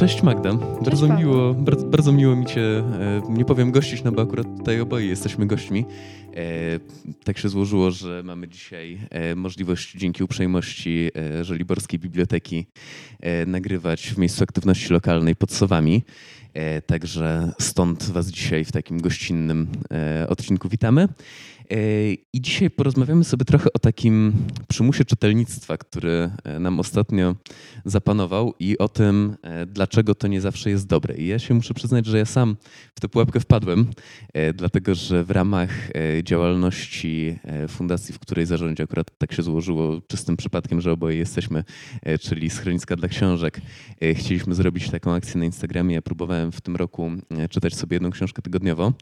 Cześć Magda. Bardzo Paweł. miło, bardzo, bardzo miło mi Cię, e, nie powiem gościć, no bo akurat tutaj oboje jesteśmy gośćmi. Tak się złożyło, że mamy dzisiaj e, możliwość dzięki uprzejmości e, Żoliborskiej Biblioteki e, nagrywać w miejscu aktywności lokalnej pod Sowami. Także stąd Was dzisiaj w takim gościnnym odcinku witamy. I dzisiaj porozmawiamy sobie trochę o takim przymusie czytelnictwa, który nam ostatnio zapanował i o tym, dlaczego to nie zawsze jest dobre. I ja się muszę przyznać, że ja sam w tę pułapkę wpadłem, dlatego że w ramach e, e, fundacji, w której zarządzie akurat tak się złożyło czystym przypadkiem, że oboje jesteśmy, e, czyli Schroniska dla Książek, e, chcieliśmy zrobić taką akcję na Instagramie. Ja próbowałem w tym roku czytać sobie jedną książkę tygodniowo.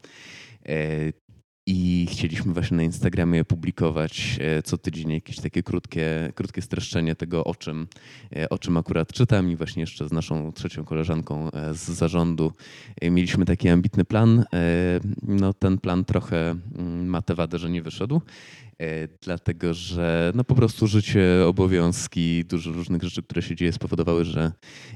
I chcieliśmy właśnie na Instagramie publikować e, co tydzień jakieś takie krótkie, krótkie streszczenie tego, o czym, e, o czym akurat czytam. I właśnie jeszcze z naszą trzecią koleżanką e, z zarządu mieliśmy taki ambitny plan. No ten plan trochę mm, ma tę wadę, że nie wyszedł. E, Dlatego, że no po prostu życie, obowiązki, dużo różnych rzeczy, które się dzieje, spowodowały, że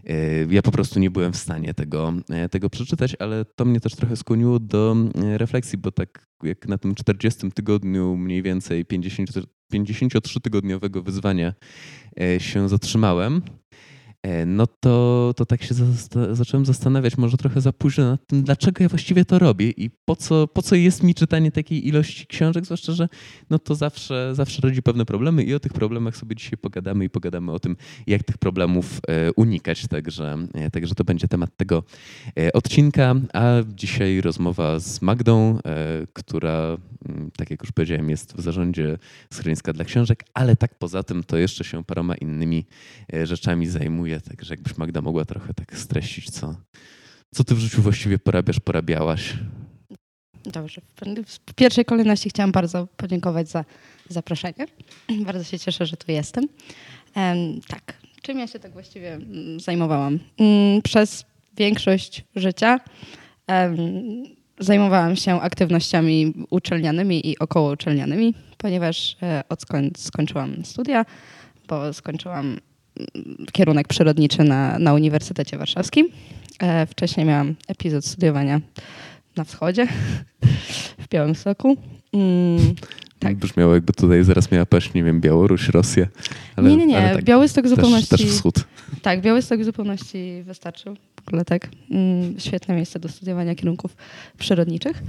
e, ja po prostu nie byłem w stanie tego, e, tego przeczytać, ale to mnie też trochę skłoniło do refleksji, bo tak jak na tym 40 tygodniu mniej więcej 50, 53-tygodniowego wyzwania się zatrzymałem, no to, to tak się zasta- zacząłem zastanawiać, może trochę za późno nad tym, dlaczego ja właściwie to robię i po co, po co jest mi czytanie takiej ilości książek, zwłaszcza, że no to zawsze, zawsze rodzi pewne problemy i o tych problemach sobie dzisiaj pogadamy i pogadamy o tym, jak tych problemów e, unikać. Także, e, także to będzie temat tego e, odcinka, a dzisiaj rozmowa z Magdą, e, która, mm, tak jak już powiedziałem, jest w zarządzie Schroniska dla Książek, ale tak poza tym to jeszcze się paroma innymi e, rzeczami zajmuje, także jakbyś Magda mogła trochę tak streścić, co, co ty w życiu właściwie porabiasz, porabiałaś. Dobrze. W pierwszej kolejności chciałam bardzo podziękować za zaproszenie. Bardzo się cieszę, że tu jestem. Em, tak, czym ja się tak właściwie mm, zajmowałam? Mm, Przez większość życia zajmowałam się aktywnościami uczelnianymi i okołouczelnianymi, ponieważ e, odkąd skończyłam studia, bo skończyłam kierunek przyrodniczy na, na Uniwersytecie Warszawskim. E, Wcześniej miałam epizod studiowania na wschodzie, w Białymstoku. Mm, tak. Brzmiało jakby tutaj zaraz miała paść, nie wiem, Białoruś, Rosję. Ale, nie, nie, nie. ale tak, Białystok w też, zupełności. też wschód. Tak, Białystok w zupełności wystarczył. Tak. Mm, świetne miejsce do studiowania kierunków przyrodniczych.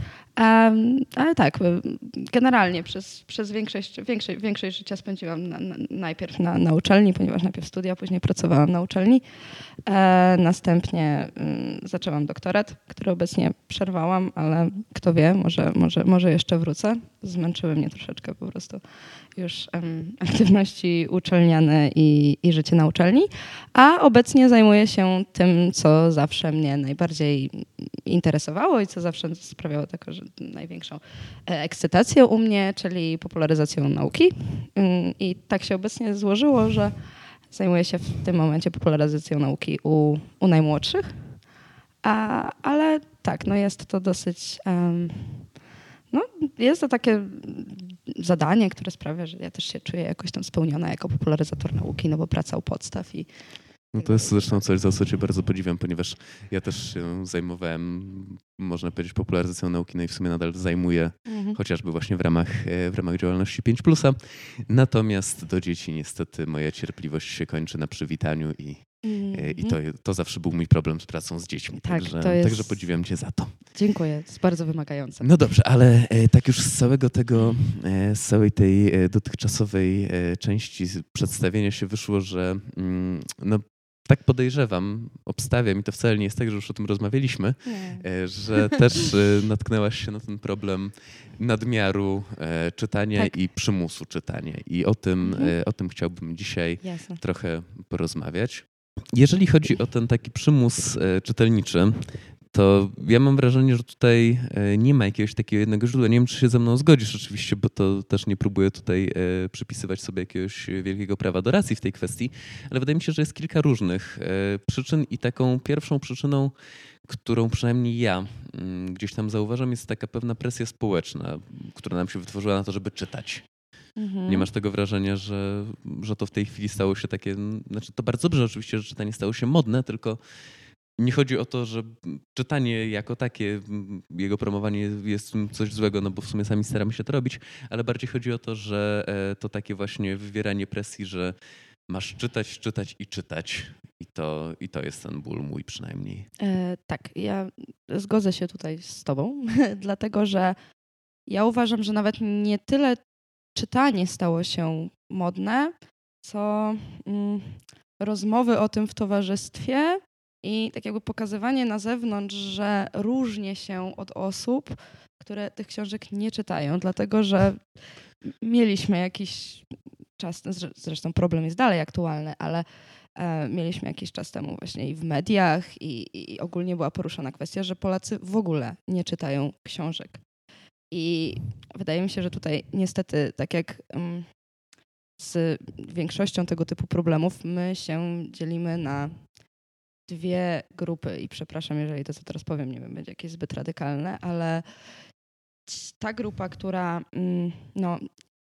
Ale tak, y, generalnie przez, przez większość, większość, większość życia spędziłam na, na, najpierw na, na uczelni, ponieważ najpierw studia, później pracowałam na uczelni. E, następnie mm, zaczęłam doktorat, który obecnie przerwałam, ale kto wie, może, może, może jeszcze wrócę. Zmęczyły mnie troszeczkę po prostu już em, aktywności uczelniane i, i życie na uczelni. A obecnie zajmuję się tym, co zawsze mnie najbardziej interesowało i co zawsze sprawiało taką największą e, ekscytację u mnie, czyli popularyzacją nauki. Mm, I tak się obecnie złożyło, że zajmuję się w tym momencie popularyzacją nauki u, u najmłodszych. A, ale tak, no jest to dosyć. em, no, jest to takie zadanie, które sprawia, że ja też się czuję jakoś tam spełniona jako popularyzator nauki, no bo praca u podstaw i No to jest zresztą coś, za co cię bardzo podziwiam, ponieważ ja też się zajmowałem, można powiedzieć, popularyzacją nauki, no i w sumie nadal zajmuję, chociażby właśnie w ramach, e, w ramach działalności 5+. Natomiast do dzieci niestety moja cierpliwość się kończy na przywitaniu i, e, i to, to zawsze był mój problem z pracą z dziećmi. Tak, także, to jest- także podziwiam cię za to. Dziękuję, jest bardzo wymagające. No dobrze, ale e, tak już z całego tego, e, z całej tej dotychczasowej części przedstawienia się wyszło, że mm, no, tak podejrzewam, obstawiam i to wcale nie jest tak, że już o tym rozmawialiśmy, Nie. że też natknęłaś się na ten problem nadmiaru czytania Tak. i przymusu czytania. I o tym, Mhm. o tym chciałbym dzisiaj Jasne. trochę porozmawiać. Jeżeli chodzi o ten taki przymus e, czytelniczy, to ja mam wrażenie, że tutaj e, nie ma jakiegoś takiego jednego źródła. Nie wiem, czy się ze mną zgodzisz oczywiście, bo to też nie próbuję tutaj e, przypisywać sobie jakiegoś wielkiego prawa do racji w tej kwestii, ale wydaje mi się, że jest kilka różnych przyczyn i taką pierwszą przyczyną, którą przynajmniej ja mm, gdzieś tam zauważam, jest taka pewna presja społeczna, która nam się wytworzyła na to, żeby czytać. Mhm. Nie masz tego wrażenia, że, że to w tej chwili stało się takie. Znaczy, to bardzo dobrze oczywiście, że czytanie stało się modne, tylko nie chodzi o to, że czytanie jako takie, jego promowanie jest coś złego, no bo w sumie sami staramy się to robić, ale bardziej chodzi o to, że e, to takie właśnie wywieranie presji, że masz czytać, czytać i czytać. I to, i to jest ten ból mój przynajmniej. E, tak, ja zgodzę się tutaj z Tobą, dlatego że ja uważam, że nawet nie tyle czytanie stało się modne, co mm, rozmowy o tym w towarzystwie i tak jakby pokazywanie na zewnątrz, że różnię się od osób, które tych książek nie czytają, dlatego że mieliśmy jakiś czas, zresztą problem jest dalej aktualny, ale e, mieliśmy jakiś czas temu właśnie i w mediach i, i ogólnie była poruszona kwestia, że Polacy w ogóle nie czytają książek. I wydaje mi się, że tutaj niestety, tak jak um, z większością tego typu problemów, my się dzielimy na dwie grupy. I przepraszam, jeżeli to, co teraz powiem, nie wiem, będzie jakieś zbyt radykalne, ale ta grupa, która mm, no,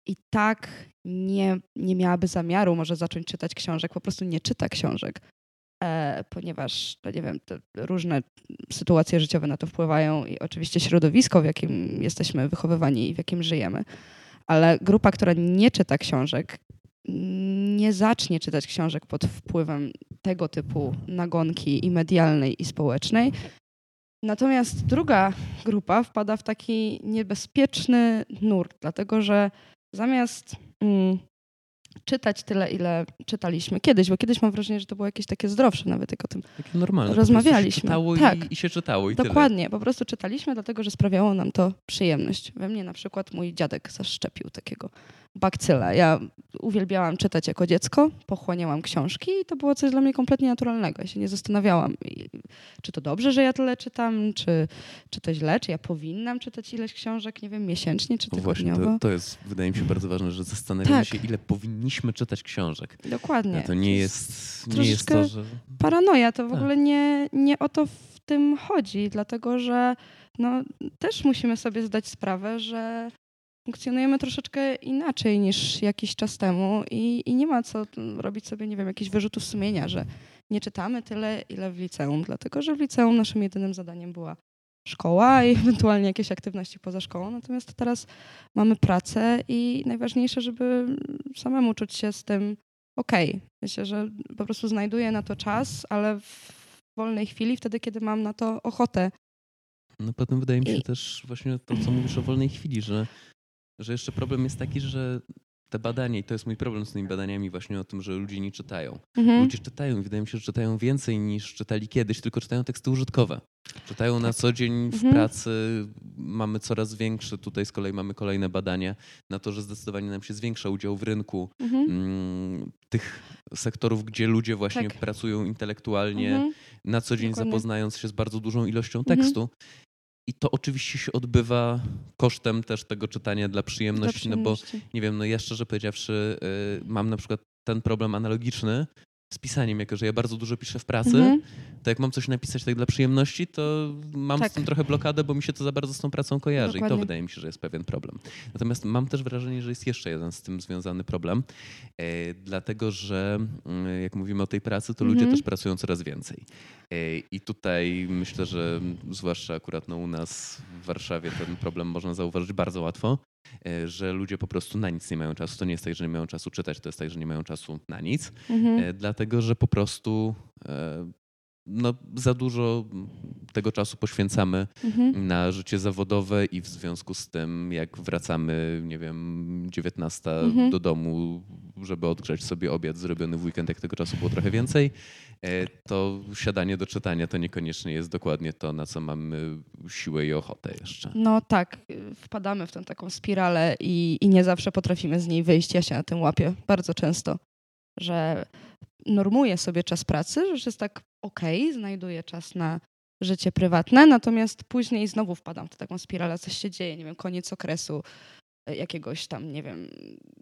i tak nie, nie miałaby zamiaru może zacząć czytać książek, po prostu nie czyta książek, ponieważ, no nie wiem, różne sytuacje życiowe na to wpływają i oczywiście środowisko, w jakim jesteśmy wychowywani i w jakim żyjemy. Ale grupa, która nie czyta książek, nie zacznie czytać książek pod wpływem tego typu nagonki i medialnej, i społecznej. Natomiast druga grupa wpada w taki niebezpieczny nurt, dlatego że zamiast mm, czytać tyle, ile czytaliśmy kiedyś, bo kiedyś mam wrażenie, że to było jakieś takie zdrowsze, nawet jak o tym takie normalne. rozmawialiśmy. Po tak. i, i, się czytało i Dokładnie, tyle. po prostu czytaliśmy, dlatego że sprawiało nam to przyjemność. We mnie na przykład mój dziadek zaszczepił takiego bakcyla. Ja uwielbiałam czytać jako dziecko, pochłaniałam książki i to było coś dla mnie kompletnie naturalnego. Ja się nie zastanawiałam, czy to dobrze, że ja tyle czytam, czy, czy to źle, czy ja powinnam czytać ileś książek, nie wiem, miesięcznie czy tygodniowo. Właśnie, to, to jest, wydaje mi się, bardzo ważne, że zastanawiamy tak. się, ile powinniśmy czytać książek. Dokładnie. to nie jest, nie jest to, że... Paranoja, to w tak. ogóle nie, nie o to w tym chodzi, dlatego że no, też musimy sobie zdać sprawę, że funkcjonujemy troszeczkę inaczej niż jakiś czas temu i, i nie ma co robić sobie, nie wiem, jakichś wyrzutów sumienia, że nie czytamy tyle, ile w liceum, dlatego że w liceum naszym jedynym zadaniem była szkoła i ewentualnie jakieś aktywności poza szkołą. Natomiast teraz mamy pracę i najważniejsze, żeby samemu czuć się z tym okej. Okay. Myślę, że po prostu znajduję na to czas, ale w wolnej chwili, wtedy, kiedy mam na to ochotę. No potem wydaje mi się I... też właśnie to, co mówisz o wolnej chwili, że że jeszcze problem jest taki, że te badania, i to jest mój problem z tymi badaniami właśnie o tym, że ludzie nie czytają. Mhm. Ludzie czytają i wydaje mi się, że czytają więcej niż czytali kiedyś, tylko czytają teksty użytkowe. Czytają na tak. co dzień w mhm. pracy, mamy coraz większe, tutaj z kolei mamy kolejne badania na to, że zdecydowanie nam się zwiększa udział w rynku mhm. mm, tych sektorów, gdzie ludzie właśnie tak. pracują intelektualnie, mhm. na co dzień Dokładnie. zapoznając się z bardzo dużą ilością mhm. tekstu. I to oczywiście się odbywa kosztem też tego czytania dla przyjemności, dla przyjemności. no bo nie wiem, no ja szczerze powiedziawszy, y, mam na przykład ten problem analogiczny, z pisaniem, jako że ja bardzo dużo piszę w pracy, mm -hmm. to jak mam coś napisać tak dla przyjemności, to mam tak. z tym trochę blokadę, bo mi się to za bardzo z tą pracą kojarzy Dokładnie. i to wydaje mi się, że jest pewien problem. Natomiast mam też wrażenie, że jest jeszcze jeden z tym związany problem, e, dlatego że mm, jak mówimy o tej pracy, to mm -hmm. ludzie mhm. też pracują coraz więcej. E, I tutaj myślę, że zwłaszcza akurat no, u nas w Warszawie ten problem można zauważyć bardzo łatwo, E, że ludzie po prostu na nic nie mają czasu. To nie jest tak, że nie mają czasu czytać, to jest tak, że nie mają czasu na nic, mhm. E, dlatego że po prostu e, no, za dużo tego czasu poświęcamy mhm. na życie zawodowe i w związku z tym, jak wracamy, nie wiem, 19 mhm. do domu, żeby odgrzać sobie obiad zrobiony w weekend, jak tego czasu było trochę więcej, e, to siadanie do czytania to niekoniecznie jest dokładnie to, na co mamy siłę i ochotę jeszcze. No tak, wpadamy w tę taką spiralę i, i nie zawsze potrafimy z niej wyjść. Ja się na tym łapię bardzo często, że normuję sobie czas pracy, że jest tak okej, okay, znajduję czas na życie prywatne, natomiast później znowu wpadam w taką spiralę, coś się dzieje, nie wiem, koniec okresu e, jakiegoś tam, nie wiem,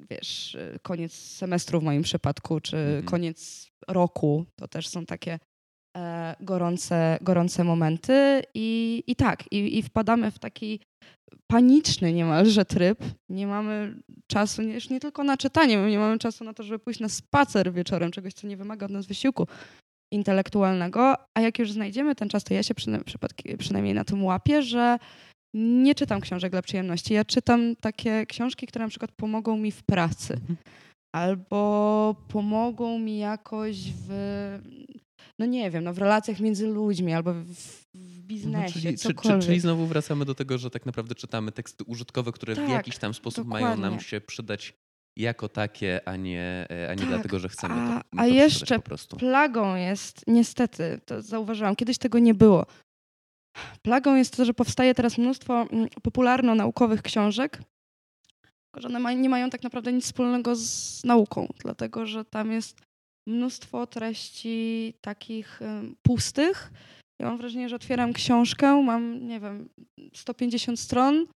wiesz, e, koniec semestru w moim przypadku, czy mhm. koniec roku, to też są takie e, gorące, gorące momenty i, i tak, i, i wpadamy w taki paniczny niemalże tryb. Nie mamy czasu nie, już nie tylko na czytanie, nie mamy czasu na to, żeby pójść na spacer wieczorem, czegoś, co nie wymaga od nas wysiłku. intelektualnego, a jak już znajdziemy ten czas, to ja się przyna- przypadki- przynajmniej na tym łapię, że nie czytam książek dla przyjemności. Ja czytam takie książki, które na przykład pomogą mi w pracy Mhm. albo pomogą mi jakoś w, no nie wiem, no w relacjach między ludźmi albo w, w biznesie, No, czyli, czy, czy, czyli znowu wracamy do tego, że tak naprawdę czytamy teksty użytkowe, które w Tak, jakiś tam sposób mają nam dokładnie. się przydać jako takie, a nie, e, a nie Tak, dlatego, że chcemy a- to, a to przeczytać jeszcze. Plagą jest, niestety, to zauważyłam, kiedyś tego nie było. Plagą jest to, że powstaje teraz mnóstwo mm, popularno-naukowych książek, że one nie mają tak naprawdę nic wspólnego z nauką, dlatego że tam jest mnóstwo treści takich pustych. Ja mam wrażenie, że otwieram książkę, mam, nie wiem, 150 stron,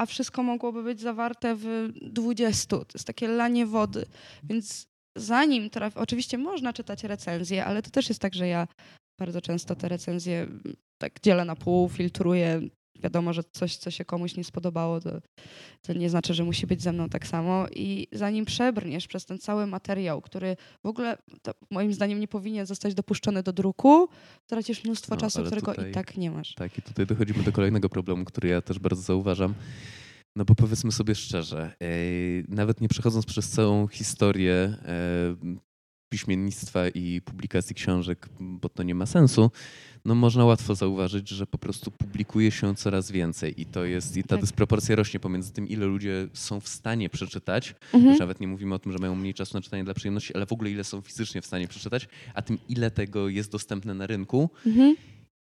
a wszystko mogłoby być zawarte w 20. To jest takie lanie wody. Więc zanim trafi, oczywiście można czytać recenzje, ale to też jest tak, że ja bardzo często te recenzje mm, tak dzielę na pół, filtruję. Wiadomo, że coś, co się komuś nie spodobało, to, to nie znaczy, że musi być ze mną tak samo. I zanim przebrniesz przez ten cały materiał, który w ogóle moim zdaniem nie powinien zostać dopuszczony do druku, tracisz mnóstwo No, czasu, którego tutaj- i tak nie masz. Tak, i tutaj dochodzimy do kolejnego problemu, który ja też bardzo zauważam. No bo powiedzmy sobie szczerze, nawet nie przechodząc przez całą historię e, piśmiennictwa i publikacji książek, bo to nie ma sensu, no można łatwo zauważyć, że po prostu publikuje się coraz więcej i to jest, i ta Tak. dysproporcja rośnie pomiędzy tym, ile ludzie są w stanie przeczytać, Mhm. już nawet nie mówimy o tym, że mają mniej czasu na czytanie dla przyjemności, ale w ogóle ile są fizycznie w stanie przeczytać, a tym ile tego jest dostępne na rynku. Mhm.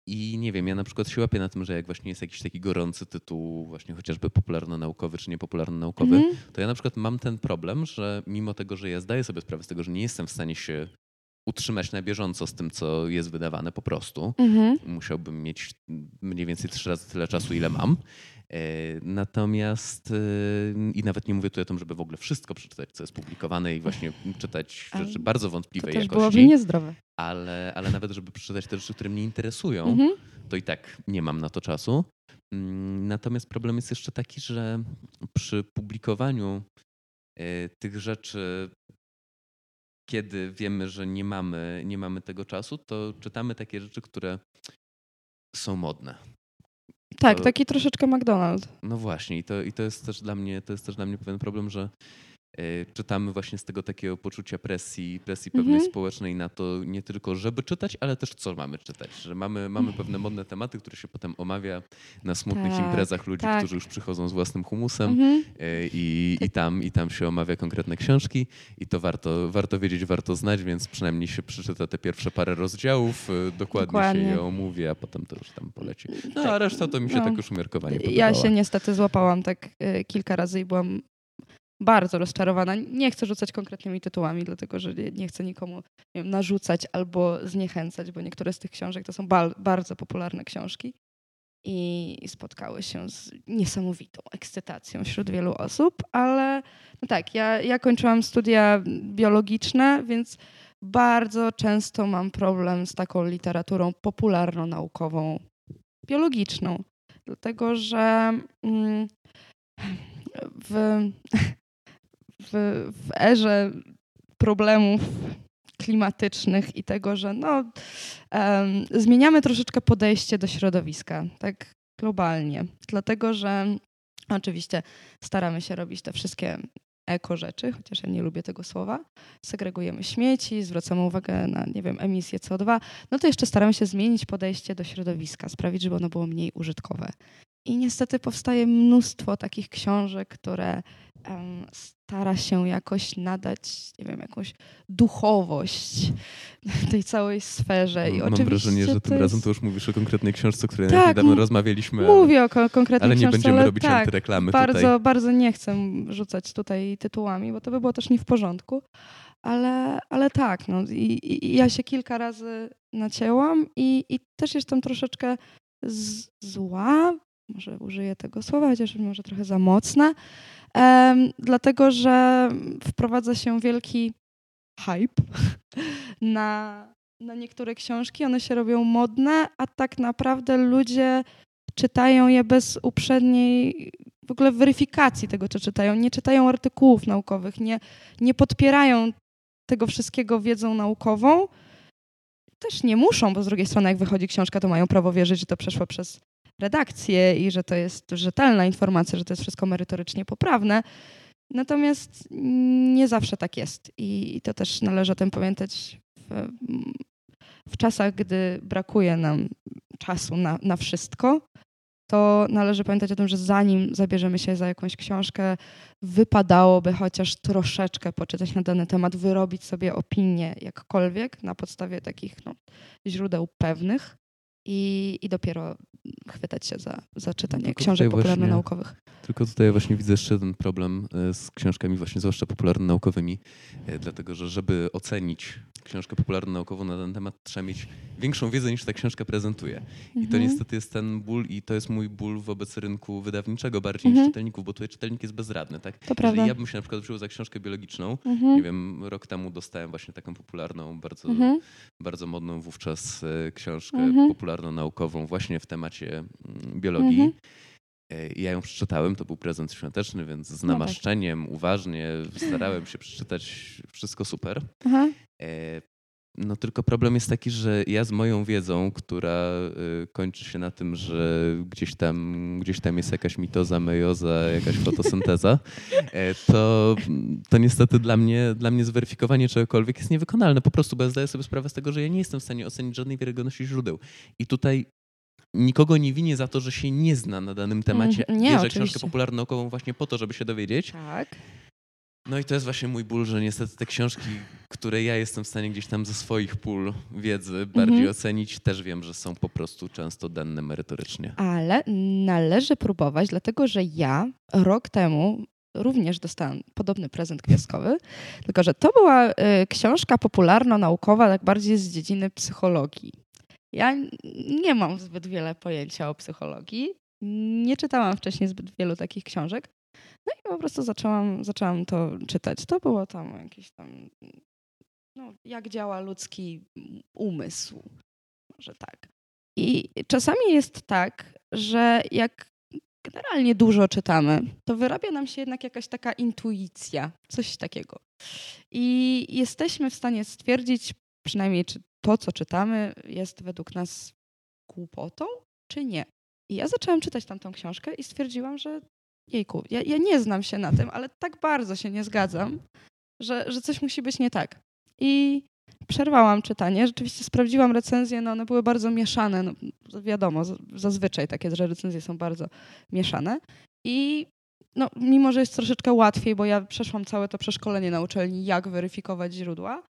I nie wiem, ja na przykład się łapię na tym, że jak właśnie jest jakiś taki gorący tytuł, właśnie chociażby popularno-naukowy czy niepopularno-naukowy, Mhm. to ja na przykład mam ten problem, że mimo tego, że ja zdaję sobie sprawę z tego, że nie jestem w stanie się utrzymać na bieżąco z tym, co jest wydawane po prostu, Mhm. musiałbym mieć mniej więcej trzy razy tyle czasu, ile mam. E, Natomiast e, i nawet nie mówię tu o tym, żeby w ogóle wszystko przeczytać, co jest publikowane i właśnie czytać A rzeczy bardzo To wątpliwej też jakości, byłoby niezdrowe. ale, ale nawet żeby przeczytać te rzeczy, które mnie interesują, Mhm. to i tak nie mam na to czasu. Mm, Natomiast problem jest jeszcze taki, że przy publikowaniu e, tych rzeczy, kiedy wiemy, że nie mamy, nie mamy tego czasu, to czytamy takie rzeczy, które są modne. Tak, To- taki troszeczkę McDonald's. No właśnie, i to, i to jest też dla mnie, to jest też dla mnie pewien problem, że czytamy właśnie z tego takiego poczucia presji, presji pewnej Mhm. społecznej na to nie tylko, żeby czytać, ale też co mamy czytać. Że mamy, mamy pewne modne tematy, które się potem omawia na smutnych Tak, imprezach ludzi, tak. którzy już przychodzą z własnym humusem Mhm. e, i, i, tam, i tam się omawia konkretne książki i to warto, warto wiedzieć, warto znać, więc przynajmniej się przeczyta te pierwsze parę rozdziałów, dokładnie, Dokładnie. się je omówi, a potem to już tam poleci. No Tak. a reszta to mi się No. tak już umiarkowanie Ja podobała. się niestety złapałam tak y, kilka razy i byłam bardzo rozczarowana. Nie chcę rzucać konkretnymi tytułami, dlatego że nie- chcę nikomu nie wiem, narzucać albo zniechęcać, bo niektóre z tych książek to są bal- bardzo popularne książki i spotkały się z niesamowitą ekscytacją wśród wielu osób, ale no tak, ja, ja kończyłam studia biologiczne, więc bardzo często mam problem z taką literaturą popularno-naukową, biologiczną. Dlatego, że mm, w, w, w erze problemów klimatycznych i tego, że no, em, zmieniamy troszeczkę podejście do środowiska, tak globalnie. Dlatego, że oczywiście staramy się robić te wszystkie eko rzeczy, chociaż ja nie lubię tego słowa. Segregujemy śmieci, zwracamy uwagę na, nie wiem, emisję CO2. No to jeszcze staramy się zmienić podejście do środowiska, sprawić, żeby ono było mniej użytkowe. I niestety powstaje mnóstwo takich książek, które em, stara się jakoś nadać, nie wiem, jakąś duchowość tej całej sferze. I Mam oczywiście wrażenie, że tym razem jest- to już mówisz o konkretnej książce, o której Tak, niedawno rozmawialiśmy, ale, Mówię o ko- konkretnej ale nie książce, będziemy ale robić tak, antyreklamy bardzo, tutaj. bardzo nie chcę rzucać tutaj tytułami, bo to by było też nie w porządku. Ale, ale tak, no, i, i ja się kilka razy nacięłam i, i też jestem troszeczkę z, zła, może użyję tego słowa, chociaż może trochę za mocne, dlatego że wprowadza się wielki hype na, na niektóre książki, one się robią modne, a tak naprawdę ludzie czytają je bez uprzedniej w ogóle weryfikacji tego, co czytają. Nie czytają artykułów naukowych, nie, nie podpierają tego wszystkiego wiedzą naukową. też nie muszą, bo z drugiej strony jak wychodzi książka, to mają prawo wierzyć, że to przeszło przez redakcję i że to jest rzetelna informacja, że to jest wszystko merytorycznie poprawne. Natomiast nie zawsze tak jest i to też należy o tym pamiętać w, w czasach, gdy brakuje nam czasu na, na wszystko, to należy pamiętać o tym, że zanim zabierzemy się za jakąś książkę, wypadałoby chociaż troszeczkę poczytać na dany temat, wyrobić sobie opinię jakkolwiek na podstawie takich no, źródeł pewnych i, i dopiero chwytać się za, za czytanie książek popularno-naukowych. Tylko tutaj właśnie widzę jeszcze ten problem e, z książkami właśnie zwłaszcza popularno-naukowymi, e, dlatego że żeby ocenić książkę popularno-naukową na ten temat, trzeba mieć większą wiedzę niż ta książka prezentuje. I to mhm. niestety jest ten ból i to jest mój ból wobec rynku wydawniczego bardziej mhm. niż czytelników, bo tutaj czytelnik jest bezradny. Tak? To Jeżeli prawda. ja bym się na przykład wziął za książkę biologiczną, mhm. nie wiem, rok temu dostałem właśnie taką popularną, bardzo, mhm. bardzo modną wówczas e, książkę mhm. Popularno-naukową właśnie w temacie mm, biologii. Mhm. E, ja ją przeczytałem, to był prezent świąteczny, więc z namaszczeniem, no tak. uważnie starałem się przeczytać wszystko super. Aha. No tylko problem jest taki, że ja z moją wiedzą, która y, kończy się na tym, że gdzieś tam, gdzieś tam jest jakaś mitoza, mejoza, jakaś fotosynteza, e, to, to niestety dla mnie, dla mnie zweryfikowanie czegokolwiek jest niewykonalne. Po prostu, bo ja zdaję sobie sprawę z tego, że ja nie jestem w stanie ocenić żadnej wiarygodności źródeł. I tutaj nikogo nie winię za to, że się nie zna na danym temacie. Mm, nie, Bierze książkę popularno-naukową właśnie po to, żeby się dowiedzieć. Tak. No i to jest właśnie mój ból, że niestety te książki, które ja jestem w stanie gdzieś tam ze swoich pól wiedzy bardziej mhm. ocenić, też wiem, że są po prostu często dane merytorycznie. Ale należy próbować, dlatego że ja rok temu również dostałam podobny prezent gwiazdkowy, tylko że to była y, książka popularno-naukowa, tak bardziej z dziedziny psychologii. Ja nie mam zbyt wiele pojęcia o psychologii. Nie czytałam wcześniej zbyt wielu takich książek. No i po prostu zaczęłam, zaczęłam to czytać. To było tam jakieś tam, no, jak działa ludzki umysł. Może tak. I czasami jest tak, że jak generalnie dużo czytamy, to wyrabia nam się jednak jakaś taka intuicja, coś takiego. I jesteśmy w stanie stwierdzić, przynajmniej czy to, co czytamy, jest według nas głupotą, czy nie. I ja zaczęłam czytać tamtą książkę i stwierdziłam, że jejku, ja, ja nie znam się na tym, ale tak bardzo się nie zgadzam, że, że coś musi być nie tak. I przerwałam czytanie. Rzeczywiście sprawdziłam recenzje, no one były bardzo mieszane. No, wiadomo, zazwyczaj takie, że recenzje są bardzo mieszane. I no, mimo, że jest troszeczkę łatwiej, bo ja przeszłam całe to przeszkolenie na uczelni, jak weryfikować źródła,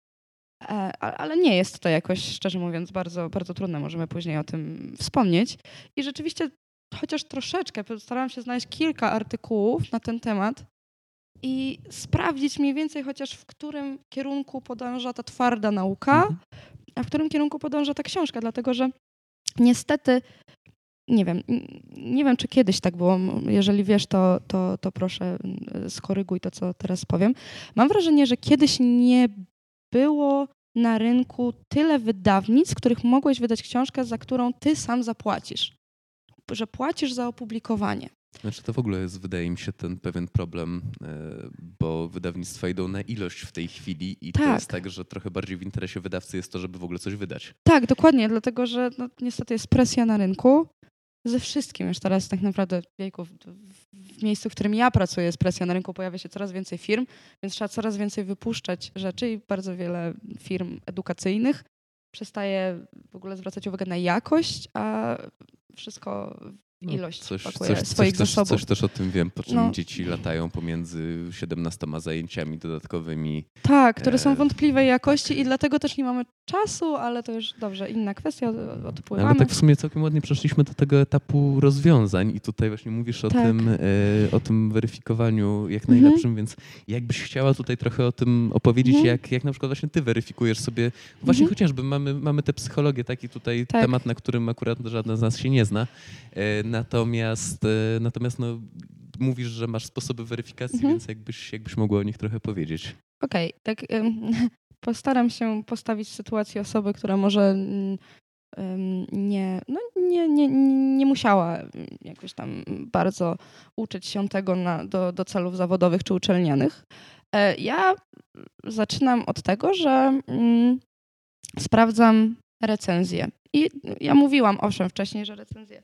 e, ale nie jest to jakoś, szczerze mówiąc, bardzo, bardzo trudne. Możemy później o tym wspomnieć. I rzeczywiście chociaż troszeczkę, starałam się znaleźć kilka artykułów na ten temat i sprawdzić mniej więcej chociaż w którym kierunku podąża ta twarda nauka, mhm. a w którym kierunku podąża ta książka, dlatego że niestety nie wiem, nie wiem, czy kiedyś tak było. Jeżeli wiesz, to, to, to proszę skoryguj to, co teraz powiem. Mam wrażenie, że kiedyś nie było na rynku tyle wydawnic, których mogłeś wydać książkę, za którą ty sam zapłacisz że płacisz za opublikowanie. Znaczy to w ogóle jest, wydaje mi się, ten pewien problem, e, bo wydawnictwa idą na ilość w tej chwili i tak. to jest tak, że trochę bardziej w interesie wydawcy jest to, żeby w ogóle coś wydać. Tak, dokładnie, dlatego że no, niestety jest presja na rynku ze wszystkim. Już teraz tak naprawdę wieku, w miejscu, w którym ja pracuję, jest presja na rynku, pojawia się coraz więcej firm, więc trzeba coraz więcej wypuszczać rzeczy i bardzo wiele firm edukacyjnych przestaje w ogóle zwracać uwagę na jakość, a wszystko no, ilość coś, pakuje coś, swoich coś, zasobów. Coś też o tym wiem, po czym no. dzieci latają pomiędzy 17 zajęciami dodatkowymi. Tak, które są e, wątpliwej jakości tak. i dlatego też nie mamy czasu, ale to już dobrze, inna kwestia, odpływamy. Ale tak w sumie całkiem ładnie przeszliśmy do tego etapu rozwiązań i tutaj właśnie mówisz o, tak. tym, e, o tym weryfikowaniu jak mhm. najlepszym, mhm. więc jakbyś chciała tutaj trochę o tym opowiedzieć, mhm. jak, jak na przykład właśnie ty weryfikujesz sobie, właśnie mhm. chociażby mamy, mamy tę psychologię, taki tutaj tak. temat, na którym akurat żadna z nas się nie zna, e, natomiast, e, natomiast no, mówisz, że masz sposoby weryfikacji, mhm. więc jakbyś, jakbyś mogła o nich trochę powiedzieć. Okej, okay, tak postaram się postawić w sytuacji osoby, która może nie, no nie, nie, nie musiała jakoś tam bardzo uczyć się tego na, do, do celów zawodowych czy uczelnianych. E, ja zaczynam od tego, że mm, sprawdzam recenzje. I ja mówiłam owszem wcześniej, że recenzje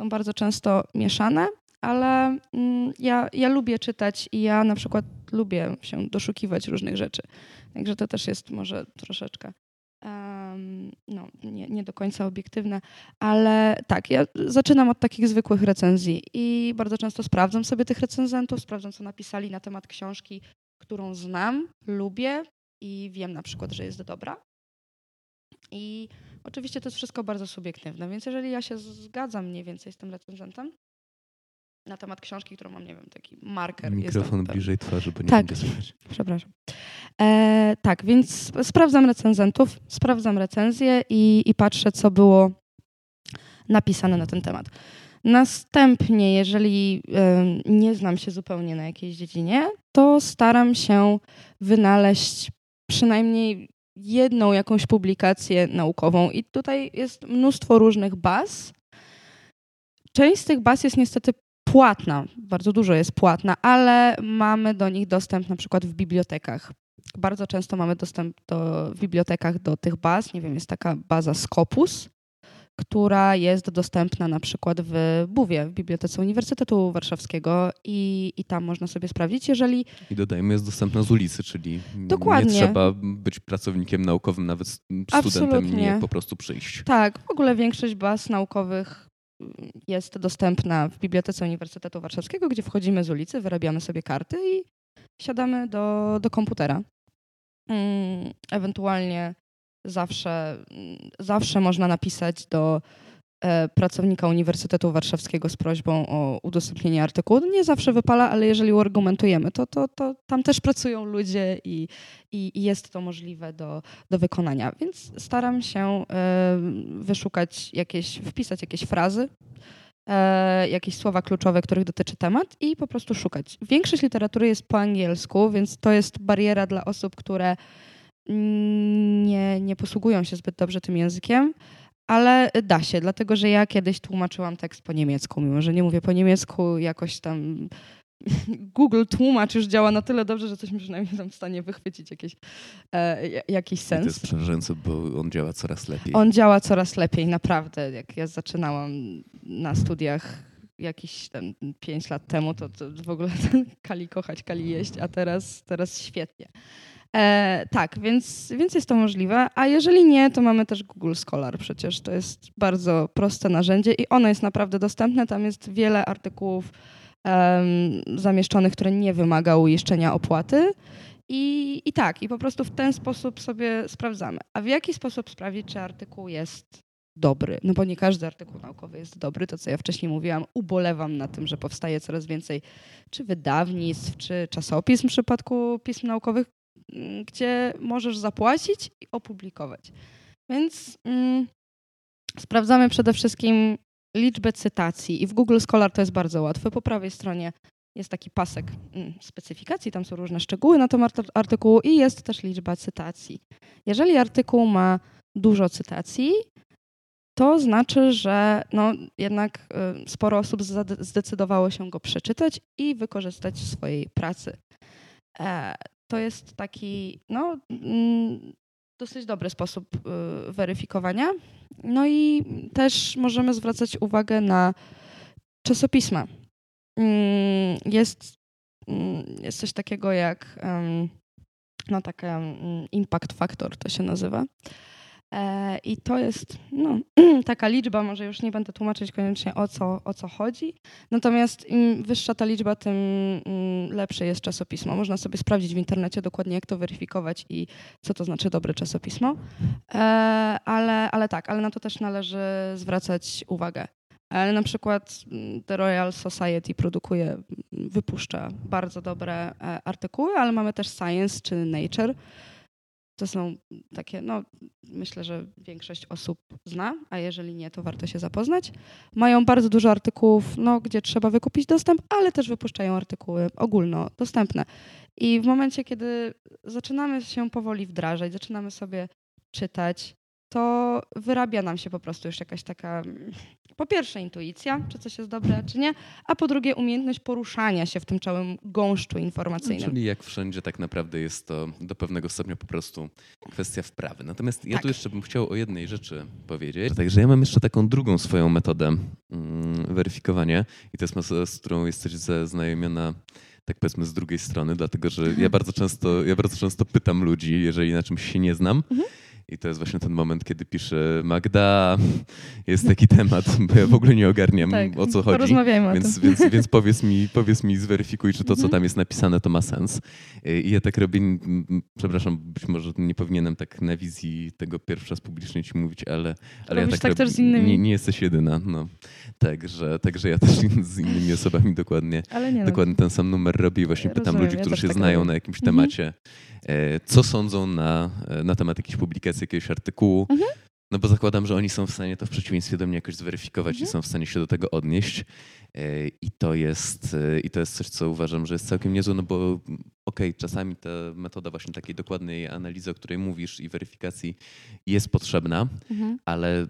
są bardzo często mieszane, ale mm, ja, ja lubię czytać i ja na przykład lubię się doszukiwać różnych rzeczy. Także to też jest może troszeczkę no, nie, nie do końca obiektywne, ale tak, ja zaczynam od takich zwykłych recenzji i bardzo często sprawdzam sobie tych recenzentów, sprawdzam, co napisali na temat książki, którą znam, lubię i wiem na przykład, że jest dobra. I oczywiście to jest wszystko bardzo subiektywne, więc jeżeli ja się zgadzam mniej więcej z tym recenzentem, na temat książki, którą mam, nie wiem, taki marker. Mikrofon bliżej twarzy, bo nie tak, mogę słychać. Przepraszam. E, tak, więc sprawdzam recenzentów, sprawdzam recenzje i, i patrzę, co było napisane na ten temat. Następnie, jeżeli y, nie znam się zupełnie na jakiejś dziedzinie, to staram się wynaleźć przynajmniej jedną jakąś publikację naukową. I tutaj jest mnóstwo różnych baz. Część z tych baz jest niestety płatna, bardzo dużo jest płatna, ale mamy do nich dostęp na przykład w bibliotekach. Bardzo często mamy dostęp do, w bibliotekach do tych baz. Nie wiem, jest taka baza Scopus, która jest dostępna na przykład w Buwie, w Bibliotece Uniwersytetu Warszawskiego i, i tam można sobie sprawdzić, jeżeli... I dodajmy, jest dostępna z ulicy, czyli Dokładnie. nie trzeba być pracownikiem naukowym, nawet studentem Absolutnie. nie po prostu przyjść. Tak, w ogóle większość baz naukowych jest dostępna w Bibliotece Uniwersytetu Warszawskiego, gdzie wchodzimy z ulicy, wyrabiamy sobie karty i siadamy do, do komputera. Mm, ewentualnie zawsze, zawsze można napisać do e, pracownika Uniwersytetu Warszawskiego z prośbą o udostępnienie artykułu. Nie zawsze wypala, ale jeżeli uargumentujemy, to, to, to tam też pracują ludzie i, i, i jest to możliwe do, do wykonania. Więc staram się e, wyszukać jakieś, wpisać jakieś frazy, e, jakieś słowa kluczowe, których dotyczy temat i po prostu szukać. Większość literatury jest po angielsku, więc to jest bariera dla osób, które nie, nie posługują się zbyt dobrze tym językiem, ale da się, dlatego że ja kiedyś tłumaczyłam tekst po niemiecku, mimo że nie mówię po niemiecku, jakoś tam Google tłumacz już działa na tyle dobrze, że jesteśmy przynajmniej tam w stanie wychwycić jakieś, e, jakiś sens. I to jest przerażające, bo on działa coraz lepiej. On działa coraz lepiej, naprawdę. Jak ja zaczynałam na studiach jakieś tam 5 lat temu, to, to w ogóle kali kochać, kali jeść, a teraz, teraz świetnie. E, tak, więc, więc jest to możliwe. A jeżeli nie, to mamy też Google Scholar przecież. To jest bardzo proste narzędzie i ono jest naprawdę dostępne. Tam jest wiele artykułów um, zamieszczonych, które nie wymaga uiszczenia opłaty. I, I tak, i po prostu w ten sposób sobie sprawdzamy. A w jaki sposób sprawdzić, czy artykuł jest dobry? No bo nie każdy artykuł naukowy jest dobry. To, co ja wcześniej mówiłam, ubolewam na tym, że powstaje coraz więcej czy wydawnictw, czy czasopism w przypadku pism naukowych, gdzie możesz zapłacić i opublikować. Więc mm, sprawdzamy przede wszystkim liczbę cytacji i w Google Scholar to jest bardzo łatwe. Po prawej stronie jest taki pasek mm, specyfikacji, tam są różne szczegóły na temat artykułu i jest też liczba cytacji. Jeżeli artykuł ma dużo cytacji, to znaczy, że no, jednak y, sporo osób zdecydowało się go przeczytać i wykorzystać w swojej pracy. To jest taki no, mm, dosyć dobry sposób y, weryfikowania. No i też możemy zwracać uwagę na czasopisma. Mm, jest, mm, jest coś takiego jak no, taka impact factor to się nazywa. E, I to jest no, taka liczba, może już nie będę tłumaczyć koniecznie o co, o co chodzi. Natomiast im wyższa ta liczba, tym mm, lepsze jest czasopismo. Można sobie sprawdzić w internecie dokładnie, jak to weryfikować i co to znaczy dobre czasopismo. E, ale, ale tak, ale na to też należy zwracać uwagę. Ale na przykład mm, The Royal Society produkuje, wypuszcza bardzo dobre e, artykuły, ale mamy też Science czy Nature to są takie, no myślę, że większość osób zna, a jeżeli nie, to warto się zapoznać. Mają bardzo dużo artykułów, no, gdzie trzeba wykupić dostęp, ale też wypuszczają artykuły ogólnodostępne. I w momencie, kiedy zaczynamy się powoli wdrażać, zaczynamy sobie czytać, to wyrabia nam się po prostu już jakaś taka, mm, po pierwsze intuicja, czy coś jest dobre, czy nie, a po drugie umiejętność poruszania się w tym całym gąszczu informacyjnym. Czyli jak wszędzie tak naprawdę jest to do pewnego stopnia po prostu kwestia wprawy. Natomiast ja Tak. tu jeszcze bym chciał o jednej rzeczy powiedzieć. Także ja mam jeszcze taką drugą swoją metodę mm, weryfikowania i to jest metoda, z którą jesteś zaznajomiona tak powiedzmy z drugiej strony, dlatego że ja bardzo często, ja bardzo często pytam ludzi, jeżeli na czymś się nie znam. I to jest właśnie ten moment, kiedy piszę Magda, jest taki temat, bo ja w ogóle nie ogarniam Tak, o co chodzi. porozmawiajmy o Więc, tym. więc, więc powiedz, mi, powiedz mi, zweryfikuj, czy to, co Mhm. tam jest napisane, to ma sens. Y, I ja tak robię, przepraszam, być może nie powinienem tak na wizji tego pierwszy raz publicznie ci mówić, ale, ale ja tak, tak też robię. z innymi. Nie, nie jesteś jedyna. No. Także, także ja też z innymi osobami dokładnie, no, dokładnie ten sam numer robię i właśnie pytam Rozumiem, ludzi, ja którzy też się tak znają robię. na jakimś Mhm. temacie, e, co sądzą na, e, na temat jakiejś publikacji, jakiegoś artykułu. Mhm. No bo zakładam, że oni są w stanie to w przeciwieństwie do mnie jakoś zweryfikować i Mhm. są w stanie się do tego odnieść. E, I to jest, e, i to jest coś, co uważam, że jest całkiem niezłe, no bo okej, czasami ta metoda właśnie takiej dokładnej analizy, o której mówisz i weryfikacji jest potrzebna, Mhm. ale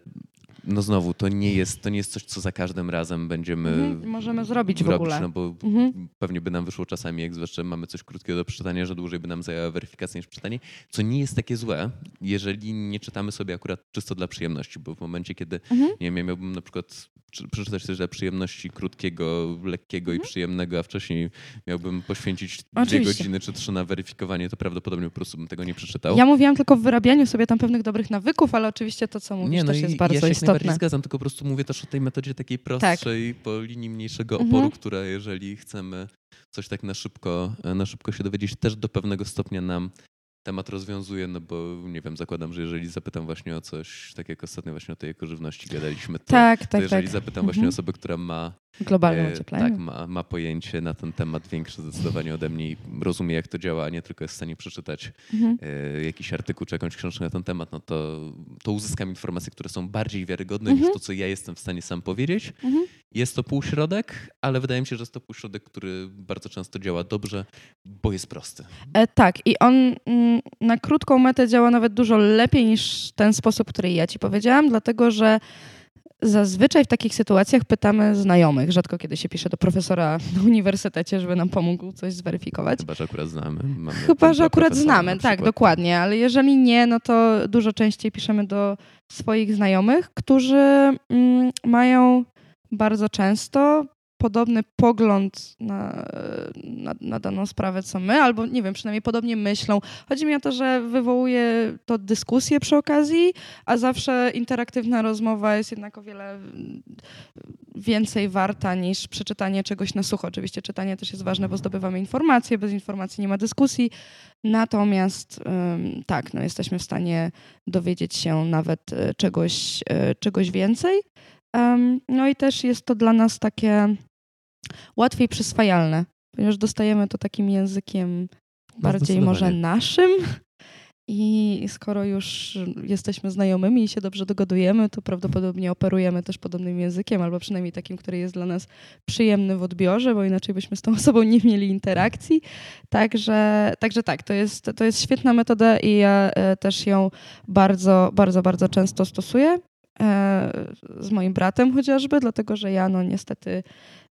no znowu, to nie jest, to nie jest coś, co za każdym razem będziemy Mhm, możemy zrobić w robić, ogóle. no bo Mhm. pewnie by nam wyszło czasami, jak zwłaszcza mamy coś krótkiego do przeczytania, że dłużej by nam zajęła weryfikacja niż czytanie, co nie jest takie złe, jeżeli nie czytamy sobie akurat czysto dla przyjemności, bo w momencie, kiedy Mhm. nie wiem, ja miałbym na przykład czy- przeczytać coś dla przyjemności krótkiego, lekkiego i przyjemnego, a wcześniej miałbym poświęcić dwie Mhm. Oczywiście. godziny czy trzy na weryfikowanie, to prawdopodobnie po prostu bym tego nie przeczytał. Ja mówiłam tylko o wyrabianiu sobie tam pewnych dobrych nawyków, ale oczywiście to, co mówisz, Nie, no też jest bardzo ja się jak najbardziej istotne. zgadzam, tylko po prostu mówię też o tej metodzie takiej prostszej, po linii mniejszego Tak. Mhm. oporu, która jeżeli chcemy coś tak na szybko, na szybko się dowiedzieć, też do pewnego stopnia nam temat rozwiązuje, no bo nie wiem, zakładam, że jeżeli zapytam właśnie o coś, tak jak ostatnio właśnie o tej ekożywności gadaliśmy, to, Tak, to tak, jeżeli tak. zapytam właśnie Mhm. osobę, która ma Globalne E, ocieplenie. Tak, ma, ma pojęcie na ten temat większe zdecydowanie ode mnie i rozumie, jak to działa, a nie tylko jest w stanie przeczytać Mhm. e, jakiś artykuł czy jakąś książkę na ten temat, no to, to uzyskam informacje, które są bardziej wiarygodne Mhm. niż to, co ja jestem w stanie sam powiedzieć. Mhm. Jest to półśrodek, ale wydaje mi się, że jest to półśrodek, który bardzo często działa dobrze, bo jest prosty. E, tak, i on mm, na krótką metę działa nawet dużo lepiej niż ten sposób, który ja ci powiedziałam, dlatego że zazwyczaj w takich sytuacjach pytamy znajomych. Rzadko kiedy się pisze do profesora na uniwersytecie, żeby nam pomógł coś zweryfikować. Chyba, że akurat znamy. Mamy Chyba, że akurat znamy, na tak, dokładnie, ale jeżeli nie, no to dużo częściej piszemy do swoich znajomych, którzy mm, mają bardzo często podobny pogląd na, na, na daną sprawę co my, albo nie wiem, przynajmniej podobnie myślą. Chodzi mi o to, że wywołuje to dyskusję przy okazji, a zawsze interaktywna rozmowa jest jednak o wiele więcej warta niż przeczytanie czegoś na sucho. Oczywiście czytanie też jest ważne, bo zdobywamy informacje, bez informacji nie ma dyskusji. Natomiast tak, no, jesteśmy w stanie dowiedzieć się nawet y, czegoś, y, czegoś więcej. No i też jest to dla nas takie łatwiej przyswajalne, ponieważ dostajemy to takim językiem bardziej może naszym. I skoro już jesteśmy znajomymi i się dobrze dogadujemy, to prawdopodobnie operujemy też podobnym językiem, albo przynajmniej takim, który jest dla nas przyjemny w odbiorze, bo inaczej byśmy z tą osobą nie mieli interakcji. Także, także tak, to jest, to jest świetna metoda i ja e, też ją bardzo, bardzo, bardzo często stosuję. E, Z moim bratem chociażby, dlatego że ja no niestety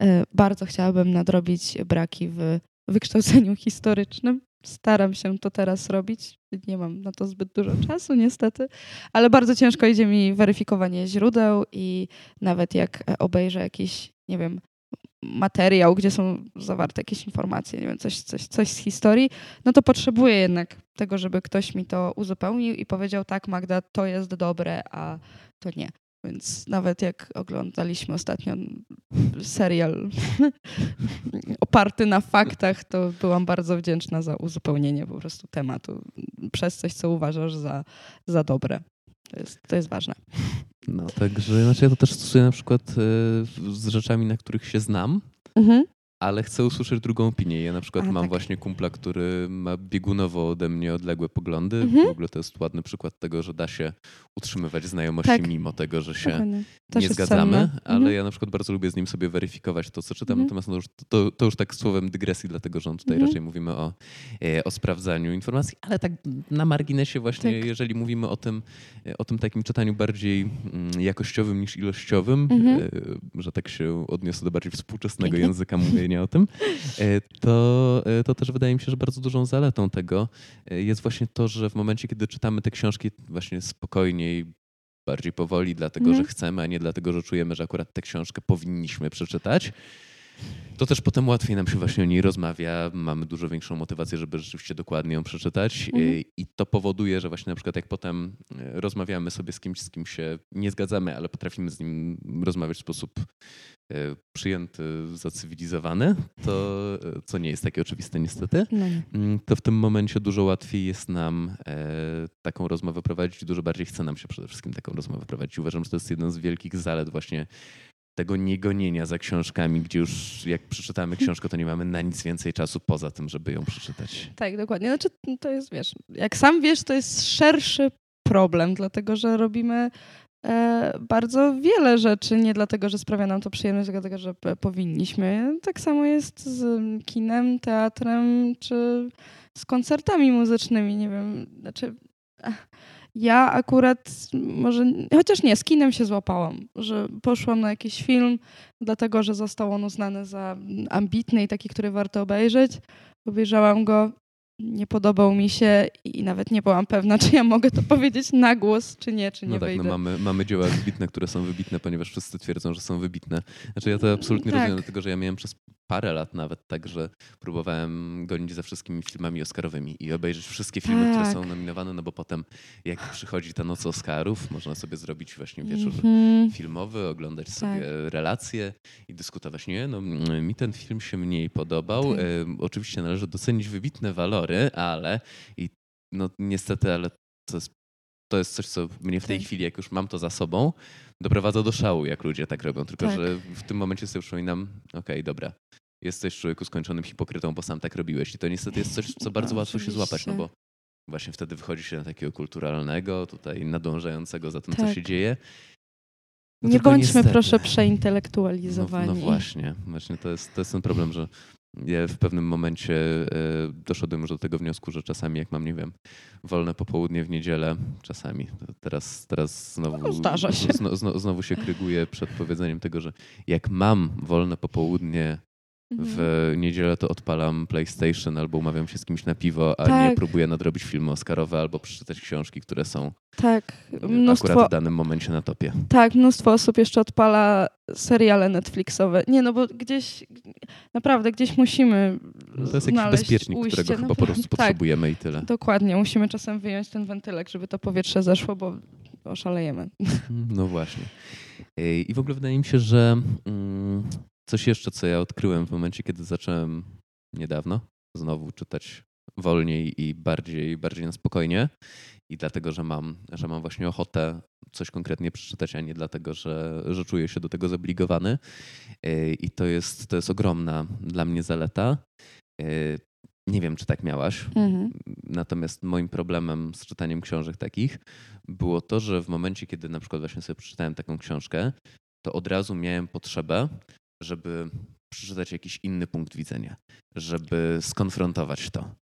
e, bardzo chciałabym nadrobić braki w wykształceniu historycznym. Staram się to teraz robić. Nie mam na to zbyt dużo czasu, niestety, ale bardzo ciężko idzie mi weryfikowanie źródeł i nawet jak obejrzę jakiś, nie wiem, materiał, gdzie są zawarte jakieś informacje, nie wiem, coś, coś, coś z historii, no to potrzebuję jednak tego, żeby ktoś mi to uzupełnił i powiedział, tak, Magda, to jest dobre, a to nie. Więc nawet jak oglądaliśmy ostatnio serial oparty na faktach, to byłam bardzo wdzięczna za uzupełnienie po prostu tematu przez coś, co uważasz za, za dobre. To jest, to jest ważne. No, także znaczy ja to też stosuję na przykład e, z rzeczami, na których się znam, Mhm. Ale chcę usłyszeć drugą opinię. Ja na przykład A, mam tak. właśnie kumpla, który ma biegunowo ode mnie odległe poglądy. Mhm. W ogóle to jest ładny przykład tego, że da się utrzymywać znajomości Tak. mimo tego, że się nie zgadzamy, ale Mhm. ja na przykład bardzo lubię z nim sobie weryfikować to, co czytam, Mhm. natomiast no już, to, to już tak słowem dygresji, dlatego że on tutaj Mhm. raczej mówimy o, e, o sprawdzaniu informacji, ale tak na marginesie właśnie, Tak. jeżeli mówimy o tym, e, o tym takim czytaniu bardziej mm, jakościowym niż ilościowym, Mhm. e, że tak się odniosę do bardziej współczesnego Pięknie. języka mówienia o tym, e, to, e, to też wydaje mi się, że bardzo dużą zaletą tego e, jest właśnie to, że w momencie, kiedy czytamy te książki właśnie spokojniej, bardziej powoli, dlatego Mhm. że chcemy, a nie dlatego, że czujemy, że akurat tę książkę powinniśmy przeczytać, to też potem łatwiej nam się właśnie o niej rozmawia, mamy dużo większą motywację, żeby rzeczywiście dokładnie ją przeczytać Mhm. I- to powoduje, że właśnie na przykład jak potem rozmawiamy sobie z kimś, z kim się nie zgadzamy, ale potrafimy z nim rozmawiać w sposób e, przyjęty, zacywilizowany, to e, co nie jest takie oczywiste niestety, No. Mm, to w tym momencie dużo łatwiej jest nam e, taką rozmowę prowadzić dużo bardziej chce nam się przede wszystkim taką rozmowę prowadzić. Uważam, że to jest jeden z wielkich zalet właśnie tego niegonienia za książkami, gdzie już jak przeczytamy książkę, to nie mamy na nic więcej czasu poza tym, żeby ją przeczytać. Tak, dokładnie. Znaczy, to jest, wiesz, jak sam wiesz, to jest szerszy problem, dlatego że robimy bardzo wiele rzeczy, nie dlatego, że sprawia nam to przyjemność, tylko dlatego, że powinniśmy. Tak samo jest z kinem, teatrem, czy z koncertami muzycznymi, nie wiem, znaczy... Ja akurat może, chociaż nie, z kinem się złapałam, że poszłam na jakiś film, dlatego że został on uznany za ambitny i taki, który warto obejrzeć. Obejrzałam go, nie podobał mi się i nawet nie byłam pewna, czy ja mogę to powiedzieć na głos, czy nie, czy nie No tak, wejdę. no mamy, mamy dzieła wybitne, które są wybitne, ponieważ wszyscy twierdzą, że są wybitne. Znaczy ja to absolutnie Tak. rozumiem, dlatego że ja miałem przez parę lat nawet tak, że próbowałem gonić za wszystkimi filmami oscarowymi i obejrzeć wszystkie filmy, które Tak. są nominowane, no bo potem jak przychodzi ta noc Oscarów, można sobie zrobić właśnie wieczór Mhm. filmowy, oglądać Tak. sobie relacje i dyskutować. Nie, no mm, mi ten film się mniej podobał. Tak. Em, oczywiście należy docenić wybitne walory, ale i no niestety, ale to jest, to jest coś, co mnie w tej Tak. chwili, jak już mam to za sobą, doprowadza do szału, jak ludzie tak robią. Tylko, Tak. że w tym momencie sobie przypominam, okej, dobra, jesteś człowieku skończonym hipokrytą, bo sam tak robiłeś. I to niestety jest coś, co bardzo No, łatwo się złapać, no bo właśnie wtedy wychodzi się na takiego kulturalnego, tutaj nadążającego za tym, co Tak. się dzieje. No nie bądźmy niestety. proszę No, przeintelektualizowani. no właśnie, właśnie to jest, to jest ten problem, że ja w pewnym momencie e, doszedłem już do tego wniosku, że czasami jak mam, nie wiem, wolne popołudnie w niedzielę, czasami, teraz, teraz znowu, No, zdarza się. Zno, zno, znowu się kryguję przed powiedzeniem tego, że jak mam wolne popołudnie. W niedzielę, to odpalam PlayStation albo umawiam się z kimś na piwo, a nie Tak. próbuję nadrobić filmy Oscarowe albo przeczytać książki, które są Tak, e, mnóstwo, akurat w danym momencie na topie. tak, mnóstwo osób jeszcze odpala seriale Netflixowe. Nie, no bo gdzieś, naprawdę, gdzieś musimy No to jest jakiś bezpiecznik, ujście. którego chyba po prostu tak, potrzebujemy i tyle. Dokładnie, musimy czasem wyjąć ten wentylek, żeby to powietrze zeszło, bo oszalejemy. No właśnie. Ej, I w ogóle wydaje mi się, że mm, coś jeszcze, co ja odkryłem w momencie, kiedy zacząłem niedawno znowu czytać wolniej i bardziej, bardziej na spokojnie. I dlatego, że mam, że mam właśnie ochotę coś konkretnie przeczytać, a nie dlatego, że, że czuję się do tego zobligowany. I to jest, to jest ogromna dla mnie zaleta. Ej, Nie wiem, czy tak miałaś. Mhm. Natomiast moim problemem z czytaniem książek takich było to, że w momencie, kiedy na przykład właśnie sobie przeczytałem taką książkę, to od razu miałem potrzebę, żeby przeczytać jakiś inny punkt widzenia, żeby skonfrontować to.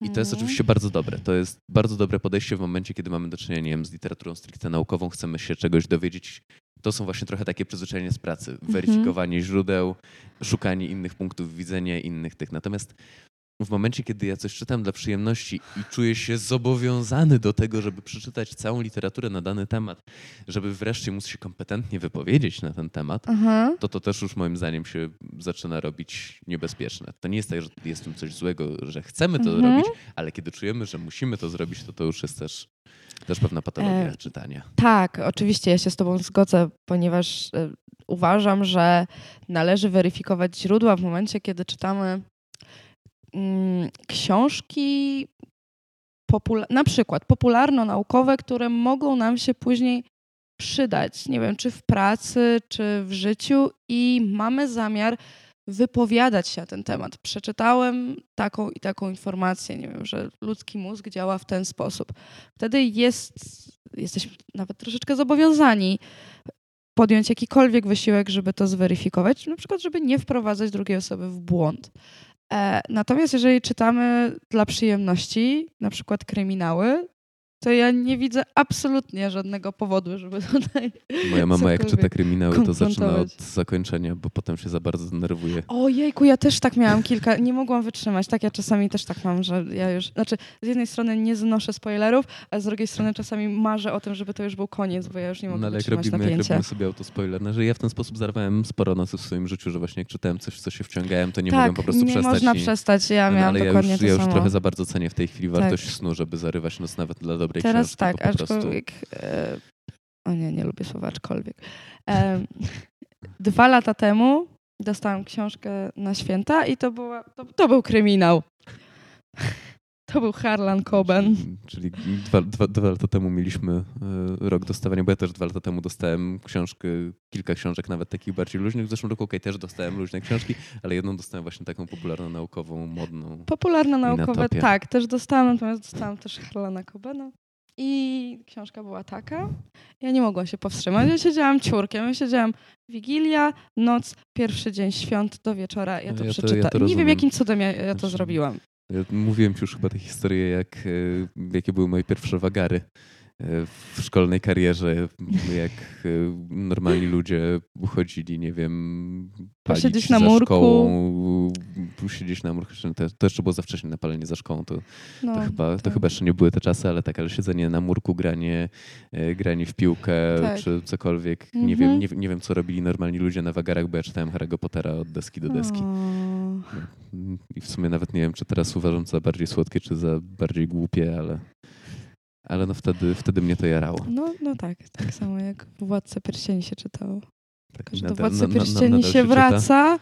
I to jest Mhm. oczywiście bardzo dobre. To jest bardzo dobre podejście w momencie, kiedy mamy do czynienia nie wiem, z literaturą stricte naukową, chcemy się czegoś dowiedzieć. To są właśnie trochę takie przyzwyczajenia z pracy. Mhm. Weryfikowanie źródeł, szukanie innych punktów widzenia, innych tych. Natomiast w momencie, kiedy ja coś czytam dla przyjemności i czuję się zobowiązany do tego, żeby przeczytać całą literaturę na dany temat, żeby wreszcie móc się kompetentnie wypowiedzieć na ten temat, Aha. to to też już moim zdaniem się zaczyna robić niebezpieczne. To nie jest tak, że jest w tym coś złego, że chcemy to Mhm. zrobić, ale kiedy czujemy, że musimy to zrobić, to to już jest też, też pewna patologia E, czytania. Tak, oczywiście ja się z Tobą zgodzę, ponieważ e, uważam, że należy weryfikować źródła w momencie, kiedy czytamy książki, popula- na przykład popularno-naukowe, które mogą nam się później przydać, nie wiem, czy w pracy, czy w życiu i mamy zamiar wypowiadać się na ten temat. Przeczytałem taką i taką informację, nie wiem, że ludzki mózg działa w ten sposób. Wtedy jest, jesteśmy nawet troszeczkę zobowiązani podjąć jakikolwiek wysiłek, żeby to zweryfikować, na przykład, żeby nie wprowadzać drugiej osoby w błąd. E, natomiast jeżeli czytamy dla przyjemności, na przykład kryminały, to ja nie widzę absolutnie żadnego powodu, żeby tutaj. Moja mama, jak czyta kryminały, to zaczyna od zakończenia, bo potem się za bardzo denerwuje. Ojejku, ja też tak miałam kilka, nie mogłam wytrzymać. Tak, ja czasami też tak mam, że ja już, znaczy z jednej strony nie znoszę spoilerów, a z drugiej strony czasami marzę o tym, żeby to już był koniec, bo ja już nie mogę No ale jak wytrzymać robimy, jak napięcia. robimy sobie autospoiler, no, że ja w ten sposób zarwałem sporo nocy w swoim życiu, że właśnie jak czytałem coś, co się wciągałem, to nie tak, mogłem po prostu nie przestać. można i... przestać, ja no, miałam ale ja dokładnie już, to ja już samo. trochę za bardzo cenię w tej chwili Tak. wartość snu, żeby zarywać noc nawet dla dobrej Teraz książki. tak, po prostu... aczkolwiek. E, o nie, nie lubię słowa aczkolwiek. E, dwa lata temu dostałam książkę na święta i to, była, to, to był kryminał. To był Harlan Coben. Czyli dwa, dwa, dwa lata temu mieliśmy e, rok dostawania, bo ja też dwa lata temu dostałem książkę, kilka książek, nawet takich bardziej luźnych. W zeszłym roku okej, też dostałem luźne książki, ale jedną dostałem właśnie taką popularno-naukową, modną. Popularne naukowe, Minatopia. tak, też dostałam, natomiast dostałam też Harlana Cobena. I książka była taka. Ja nie mogłam się powstrzymać. Ja siedziałam ciurkiem. Ja siedziałam Wigilia, noc, pierwszy dzień świąt do wieczora. Ja to ja przeczytałam. ja nie wiem, jakim cudem ja, ja to zrobiłam. Ja mówiłem ci już chyba tę historię, jak, e, jakie były moje pierwsze wagary e, w szkolnej karierze, jak e, normalni ludzie uchodzili, nie wiem, palić Posiedzieć na za murku. szkołą, siedzieć na murku, to, jeszcze było za wcześnie na palenie za szkołą, to, No, to, chyba, to tak. chyba jeszcze nie były te czasy, ale tak, ale siedzenie na murku, granie, granie w piłkę, Tak. czy cokolwiek, nie, Mhm. wiem, nie, nie wiem, co robili normalni ludzie na wagarach, bo ja czytałem Harry'ego Pottera od deski do deski. O. I w sumie nawet nie wiem, czy teraz uważam za bardziej słodkie, czy za bardziej głupie, ale, ale no wtedy, wtedy mnie to jarało. No, no tak, tak samo jak w Władce Pierścieni się czytało. Tak, Tylko, że do Władcy Pierścieni nadal się czyta.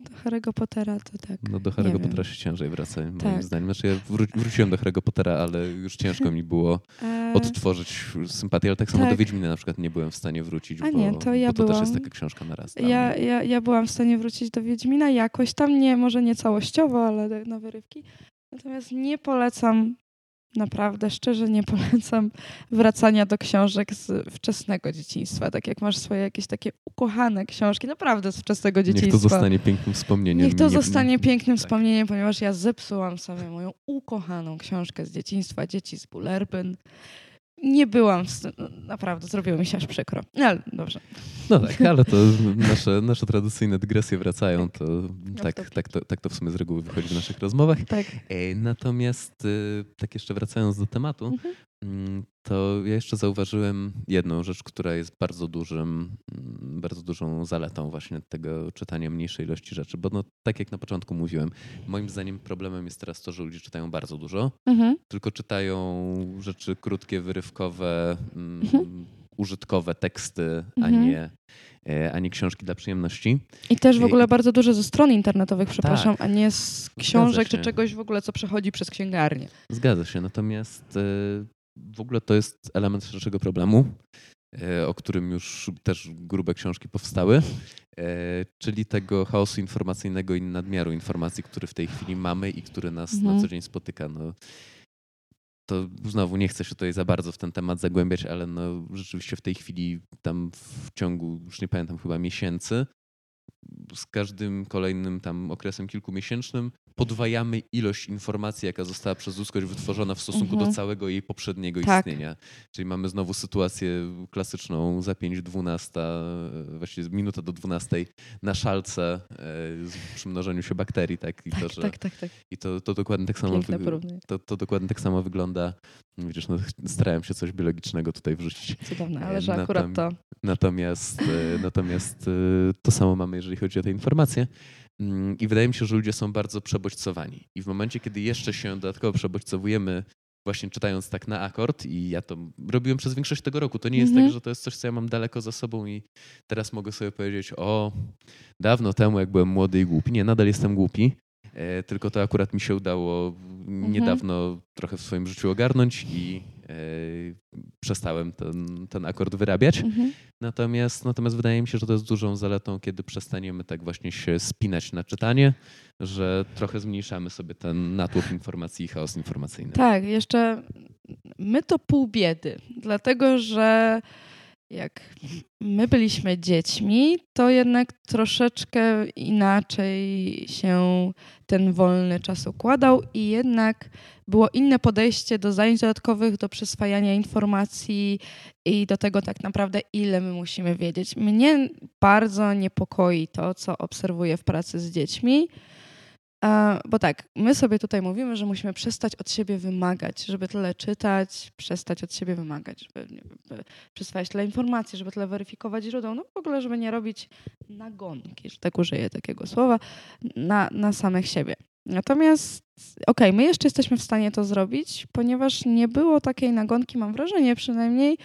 Do Harry'ego Pottera to tak. No do Harry'ego. Pottera się ciężej wraca, moim Tak. zdaniem. Znaczy ja wró- wróciłem do Harry'ego Pottera, ale już ciężko mi było E, odtworzyć sympatię, ale tak samo do tak. Wiedźmina na przykład nie byłem w stanie wrócić, A bo, nie, to ja bo to też jest byłam- taka książka na raz. Ja, ja, ja byłam w stanie wrócić do Wiedźmina jakoś tam, nie, może nie całościowo, ale na wyrywki. Natomiast nie polecam, naprawdę szczerze nie polecam wracania do książek z wczesnego dzieciństwa. Tak jak masz swoje jakieś takie ukochane książki, naprawdę z wczesnego dzieciństwa. Niech to zostanie pięknym wspomnieniem. Niech to Nie- zostanie pięknym tak. wspomnieniem, ponieważ ja zepsułam sobie moją ukochaną książkę z dzieciństwa, Dzieci z Bullerbyn. Nie byłam, no, naprawdę zrobiło mi się aż przykro. No, ale dobrze. No tak, ale to nasze, nasze tradycyjne dygresje wracają, to tak, topic. tak, to, tak to w sumie z reguły wychodzi w naszych rozmowach. Tak. E, Natomiast y, tak jeszcze wracając do tematu, Mhm. Mm, to ja jeszcze zauważyłem jedną rzecz, która jest bardzo dużym, mm, bardzo dużą zaletą właśnie tego czytania mniejszej ilości rzeczy, bo no, tak jak na początku mówiłem, moim zdaniem problemem jest teraz to, że ludzie czytają bardzo dużo, Mhm. tylko czytają rzeczy krótkie, wyrywkowe, mm, Mhm. użytkowe teksty, a, Mhm. nie, e, a nie książki dla przyjemności. I też w I- ogóle bardzo dużo ze stron internetowych, przepraszam, a nie z książek czy czegoś w ogóle, co przechodzi przez księgarnię. Zgadza się, natomiast e, w ogóle to jest element szerszego problemu, e, o którym już też grube książki powstały, e, czyli tego chaosu informacyjnego i nadmiaru informacji, który w tej chwili mamy i który nas Mhm. na co dzień spotyka. No, to znowu nie chcę się tutaj za bardzo w ten temat zagłębiać, ale no, rzeczywiście w tej chwili tam w ciągu, już nie pamiętam, chyba miesięcy, z każdym kolejnym tam okresem kilkumiesięcznym podwajamy ilość informacji, jaka została przez ludzkość wytworzona w stosunku Mhm. do całego jej poprzedniego Tak. istnienia. Czyli mamy znowu sytuację klasyczną za 5-12, e, właściwie minuta do 12 na szalce e, z przymnożeniu się bakterii. Tak? I, Tak, to, że, tak, tak, tak. i to, to dokładnie tak samo to, to dokładnie tak samo wygląda. Widzisz, no, starałem się coś biologicznego tutaj wrzucić. Cudowne, ale że Natom- akurat to. Natomiast, e, natomiast e, to samo mamy, jeżeli chodzi o te informacje. Mm, I wydaje mi się, że ludzie są bardzo przebodźcowani. I w momencie, kiedy jeszcze się dodatkowo przebodźcowujemy, właśnie czytając tak na akord, i ja to robiłem przez większość tego roku, to nie jest Mhm. tak, że to jest coś, co ja mam daleko za sobą i teraz mogę sobie powiedzieć, o, dawno temu, jak byłem młody i głupi. Nie, nadal jestem głupi, e, tylko to akurat mi się udało Mhm. niedawno trochę w swoim życiu ogarnąć i przestałem ten, ten akord wyrabiać. Mhm. Natomiast, natomiast wydaje mi się, że to jest dużą zaletą, kiedy przestaniemy tak właśnie się spinać na czytanie, że trochę zmniejszamy sobie ten natłok informacji i chaos informacyjny. Tak, jeszcze my to pół biedy, dlatego że jak my byliśmy dziećmi, to jednak troszeczkę inaczej się ten wolny czas układał i jednak było inne podejście do zajęć dodatkowych, do przyswajania informacji i do tego tak naprawdę, ile my musimy wiedzieć. Mnie bardzo niepokoi to, co obserwuję w pracy z dziećmi bo tak, my sobie tutaj mówimy, że musimy przestać od siebie wymagać, żeby tyle czytać, przestać od siebie wymagać, żeby, żeby przyswajać tyle informacji, żeby tyle weryfikować źródeł, no w ogóle, żeby nie robić nagonki, że tak użyję takiego słowa, na, na samych siebie. Natomiast okej, okay, my jeszcze jesteśmy w stanie to zrobić, ponieważ nie było takiej nagonki, mam wrażenie przynajmniej,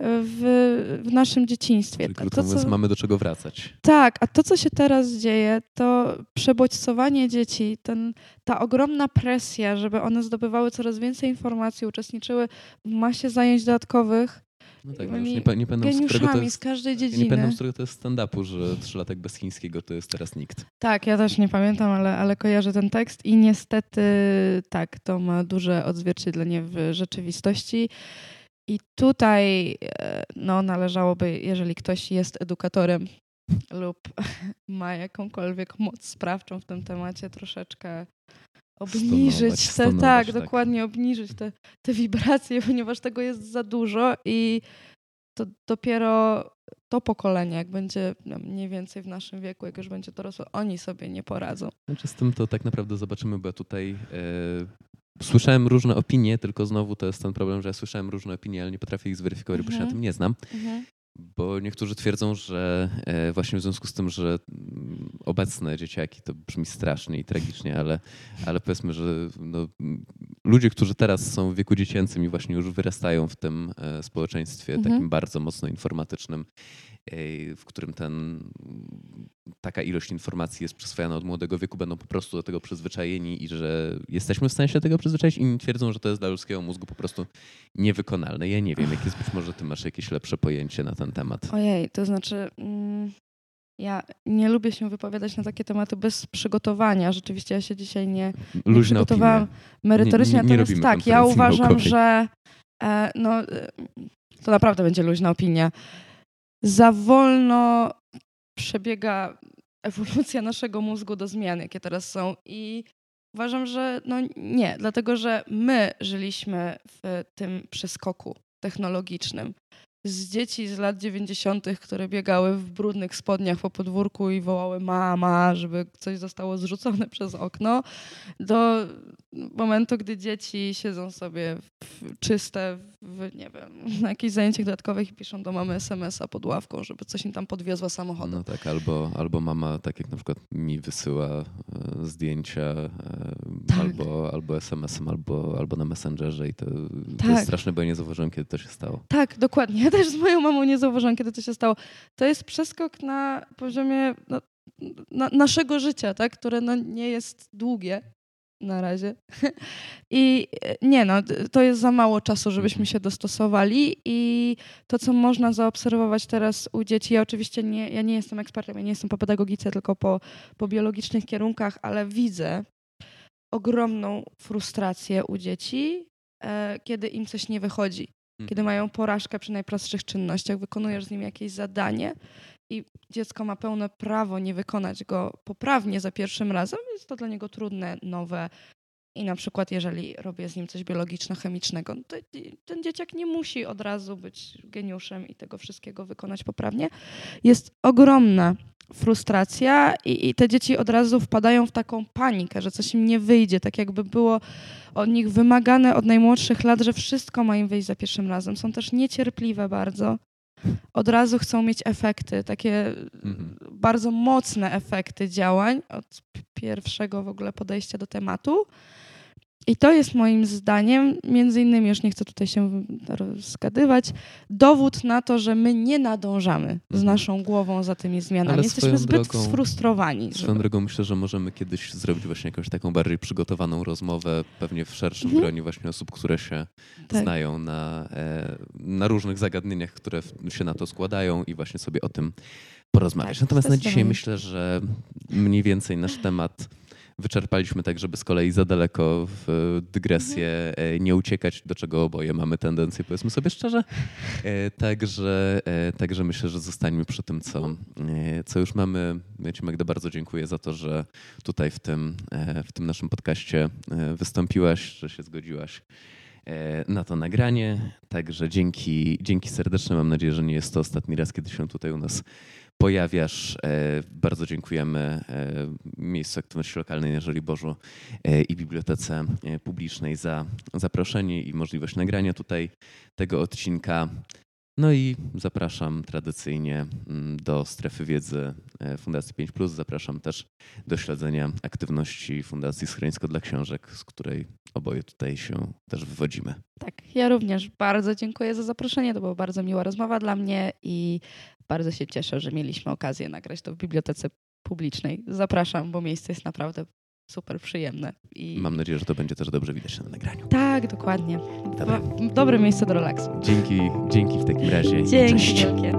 w, w naszym dzieciństwie. Krótko mówiąc, co... mamy do czego wracać. Tak, a to, co się teraz dzieje, to przebodźcowanie dzieci, ten, ta ogromna presja, żeby one zdobywały coraz więcej informacji, uczestniczyły w masie zajęć dodatkowych, no tak, no już nie, nie pamiętam, z którego to jest, z każdej dziedziny. Nie pamiętam, z którego to jest stand-upu, że trzylatek bez chińskiego to jest teraz nikt. Tak, ja też nie pamiętam, ale, ale kojarzę ten tekst i niestety tak, to ma duże odzwierciedlenie w rzeczywistości. I tutaj e, no, należałoby, jeżeli ktoś jest edukatorem lub ma jakąkolwiek moc sprawczą w tym temacie, troszeczkę obniżyć stonować, te, tak, tak, dokładnie obniżyć te, te wibracje, ponieważ tego jest za dużo i to dopiero to pokolenie, jak będzie no, mniej więcej w naszym wieku, jak już będzie dorosłe, oni sobie nie poradzą. Znaczy z tym to tak naprawdę zobaczymy, bo tutaj e, słyszałem różne opinie, tylko znowu to jest ten problem, że ja słyszałem różne opinie, ale nie potrafię ich zweryfikować, mhm. bo się na mhm. tym nie znam. Mhm. Bo niektórzy twierdzą, że e, właśnie w związku z tym, że mm, obecne dzieciaki to brzmi strasznie i tragicznie, ale, ale powiedzmy, że no, ludzie, którzy teraz są w wieku dziecięcym i właśnie już wyrastają w tym e, społeczeństwie mhm. takim bardzo mocno informatycznym, w którym ten, taka ilość informacji jest przyswajana od młodego wieku, będą po prostu do tego przyzwyczajeni i że jesteśmy w stanie się tego przyzwyczaić. Inni twierdzą, że to jest dla ludzkiego mózgu po prostu niewykonalne. Ja nie wiem, jakie jest być może ty masz jakieś lepsze pojęcie na ten temat. Ojej, to znaczy... Mm... Ja nie lubię się wypowiadać na takie tematy bez przygotowania. Rzeczywiście ja się dzisiaj nie, nie przygotowałam opinie. merytorycznie. Nie, nie, natomiast tak, ja uważam, naukowej. że e, no, e, to naprawdę będzie luźna opinia za wolno przebiega ewolucja naszego mózgu do zmian, jakie teraz są. I uważam, że no nie, dlatego że my żyliśmy w tym przeskoku technologicznym z dzieci z lat 90., które biegały w brudnych spodniach po podwórku i wołały mama, żeby coś zostało zrzucone przez okno, do momentu, gdy dzieci siedzą sobie w, czyste, w, nie wiem, na jakichś zajęciach dodatkowych i piszą do mamy SMS-a pod ławką, żeby coś im tam podwiozła samochodem. No tak, albo, albo mama, tak jak na przykład mi wysyła e, zdjęcia e, tak. albo, albo SMS-em, albo, albo na Messengerze i to, tak. to jest straszne, bo ja nie zauważyłem, kiedy to się stało. Tak, dokładnie. Też z moją mamą nie zauważyłam, kiedy to się stało. To jest przeskok na poziomie no, na, naszego życia, tak? które no, nie jest długie, na razie. I e, nie no, to jest za mało czasu, żebyśmy się dostosowali i to, co można zaobserwować teraz u dzieci, ja oczywiście nie, ja nie jestem ekspertem, ja nie jestem po pedagogice, tylko po, po biologicznych kierunkach, ale widzę ogromną frustrację u dzieci, e, kiedy im coś nie wychodzi. Kiedy mhm. mają porażkę przy najprostszych czynnościach, wykonujesz z nim jakieś zadanie i dziecko ma pełne prawo nie wykonać go poprawnie za pierwszym razem, jest to dla niego trudne, nowe. I na przykład, jeżeli robię z nim coś biologiczno-chemicznego, no to ten dzieciak nie musi od razu być geniuszem i tego wszystkiego wykonać poprawnie. Jest ogromna frustracja i, i, te dzieci od razu wpadają w taką panikę, że coś im nie wyjdzie, tak jakby było od nich wymagane od najmłodszych lat, że wszystko ma im wyjść za pierwszym razem. Są też niecierpliwe bardzo od razu chcą mieć efekty, takie mhm. bardzo mocne efekty działań od pierwszego w ogóle podejścia do tematu. I to jest moim zdaniem, między innymi, już nie chcę tutaj się rozgadywać, dowód na to, że my nie nadążamy z Mhm. naszą głową za tymi zmianami. Ale Jesteśmy zbyt drogą- sfrustrowani. Swoją żeby- drogą myślę, że możemy kiedyś zrobić właśnie jakąś taką bardziej przygotowaną rozmowę, pewnie w szerszym Mhm. gronie właśnie osób, które się Tak. znają na, e, na różnych zagadnieniach, które się na to składają i właśnie sobie o tym porozmawiać. Tak, Natomiast na dzisiaj zdecydowanie. myślę, że mniej więcej nasz temat wyczerpaliśmy tak, żeby z kolei za daleko w dygresję Mhm. e, nie uciekać, do czego oboje mamy tendencję, powiedzmy sobie szczerze. E, Także, e, także myślę, że zostańmy przy tym, co, co już mamy. Ja Ci Magda bardzo dziękuję za to, że tutaj w tym, w tym naszym podcaście wystąpiłaś, że się zgodziłaś na to nagranie. Także dzięki, dzięki serdeczne. Mam nadzieję, że nie jest to ostatni raz, kiedy się tutaj u nas pojawiasz. E, Bardzo dziękujemy e, Miejscu Aktywności Lokalnej na Żoliborzu e, i Bibliotece Publicznej za zaproszenie i możliwość nagrania tutaj tego odcinka. No i zapraszam tradycyjnie mm, do strefy wiedzy Fundacji 5. Zapraszam też do śledzenia aktywności Fundacji Schronisko dla Książek, z której oboje tutaj się też wywodzimy. Tak, ja również bardzo dziękuję za zaproszenie. To była bardzo miła rozmowa dla mnie i bardzo się cieszę, że mieliśmy okazję nagrać to w bibliotece publicznej. Zapraszam, bo miejsce jest naprawdę super przyjemne. I... Mam nadzieję, że to będzie też dobrze widać na nagraniu. Tak, dokładnie. Dobra. Dobre miejsce do relaksu. Dzięki, dzięki w takim razie. Dzięki Cześć. wielkie.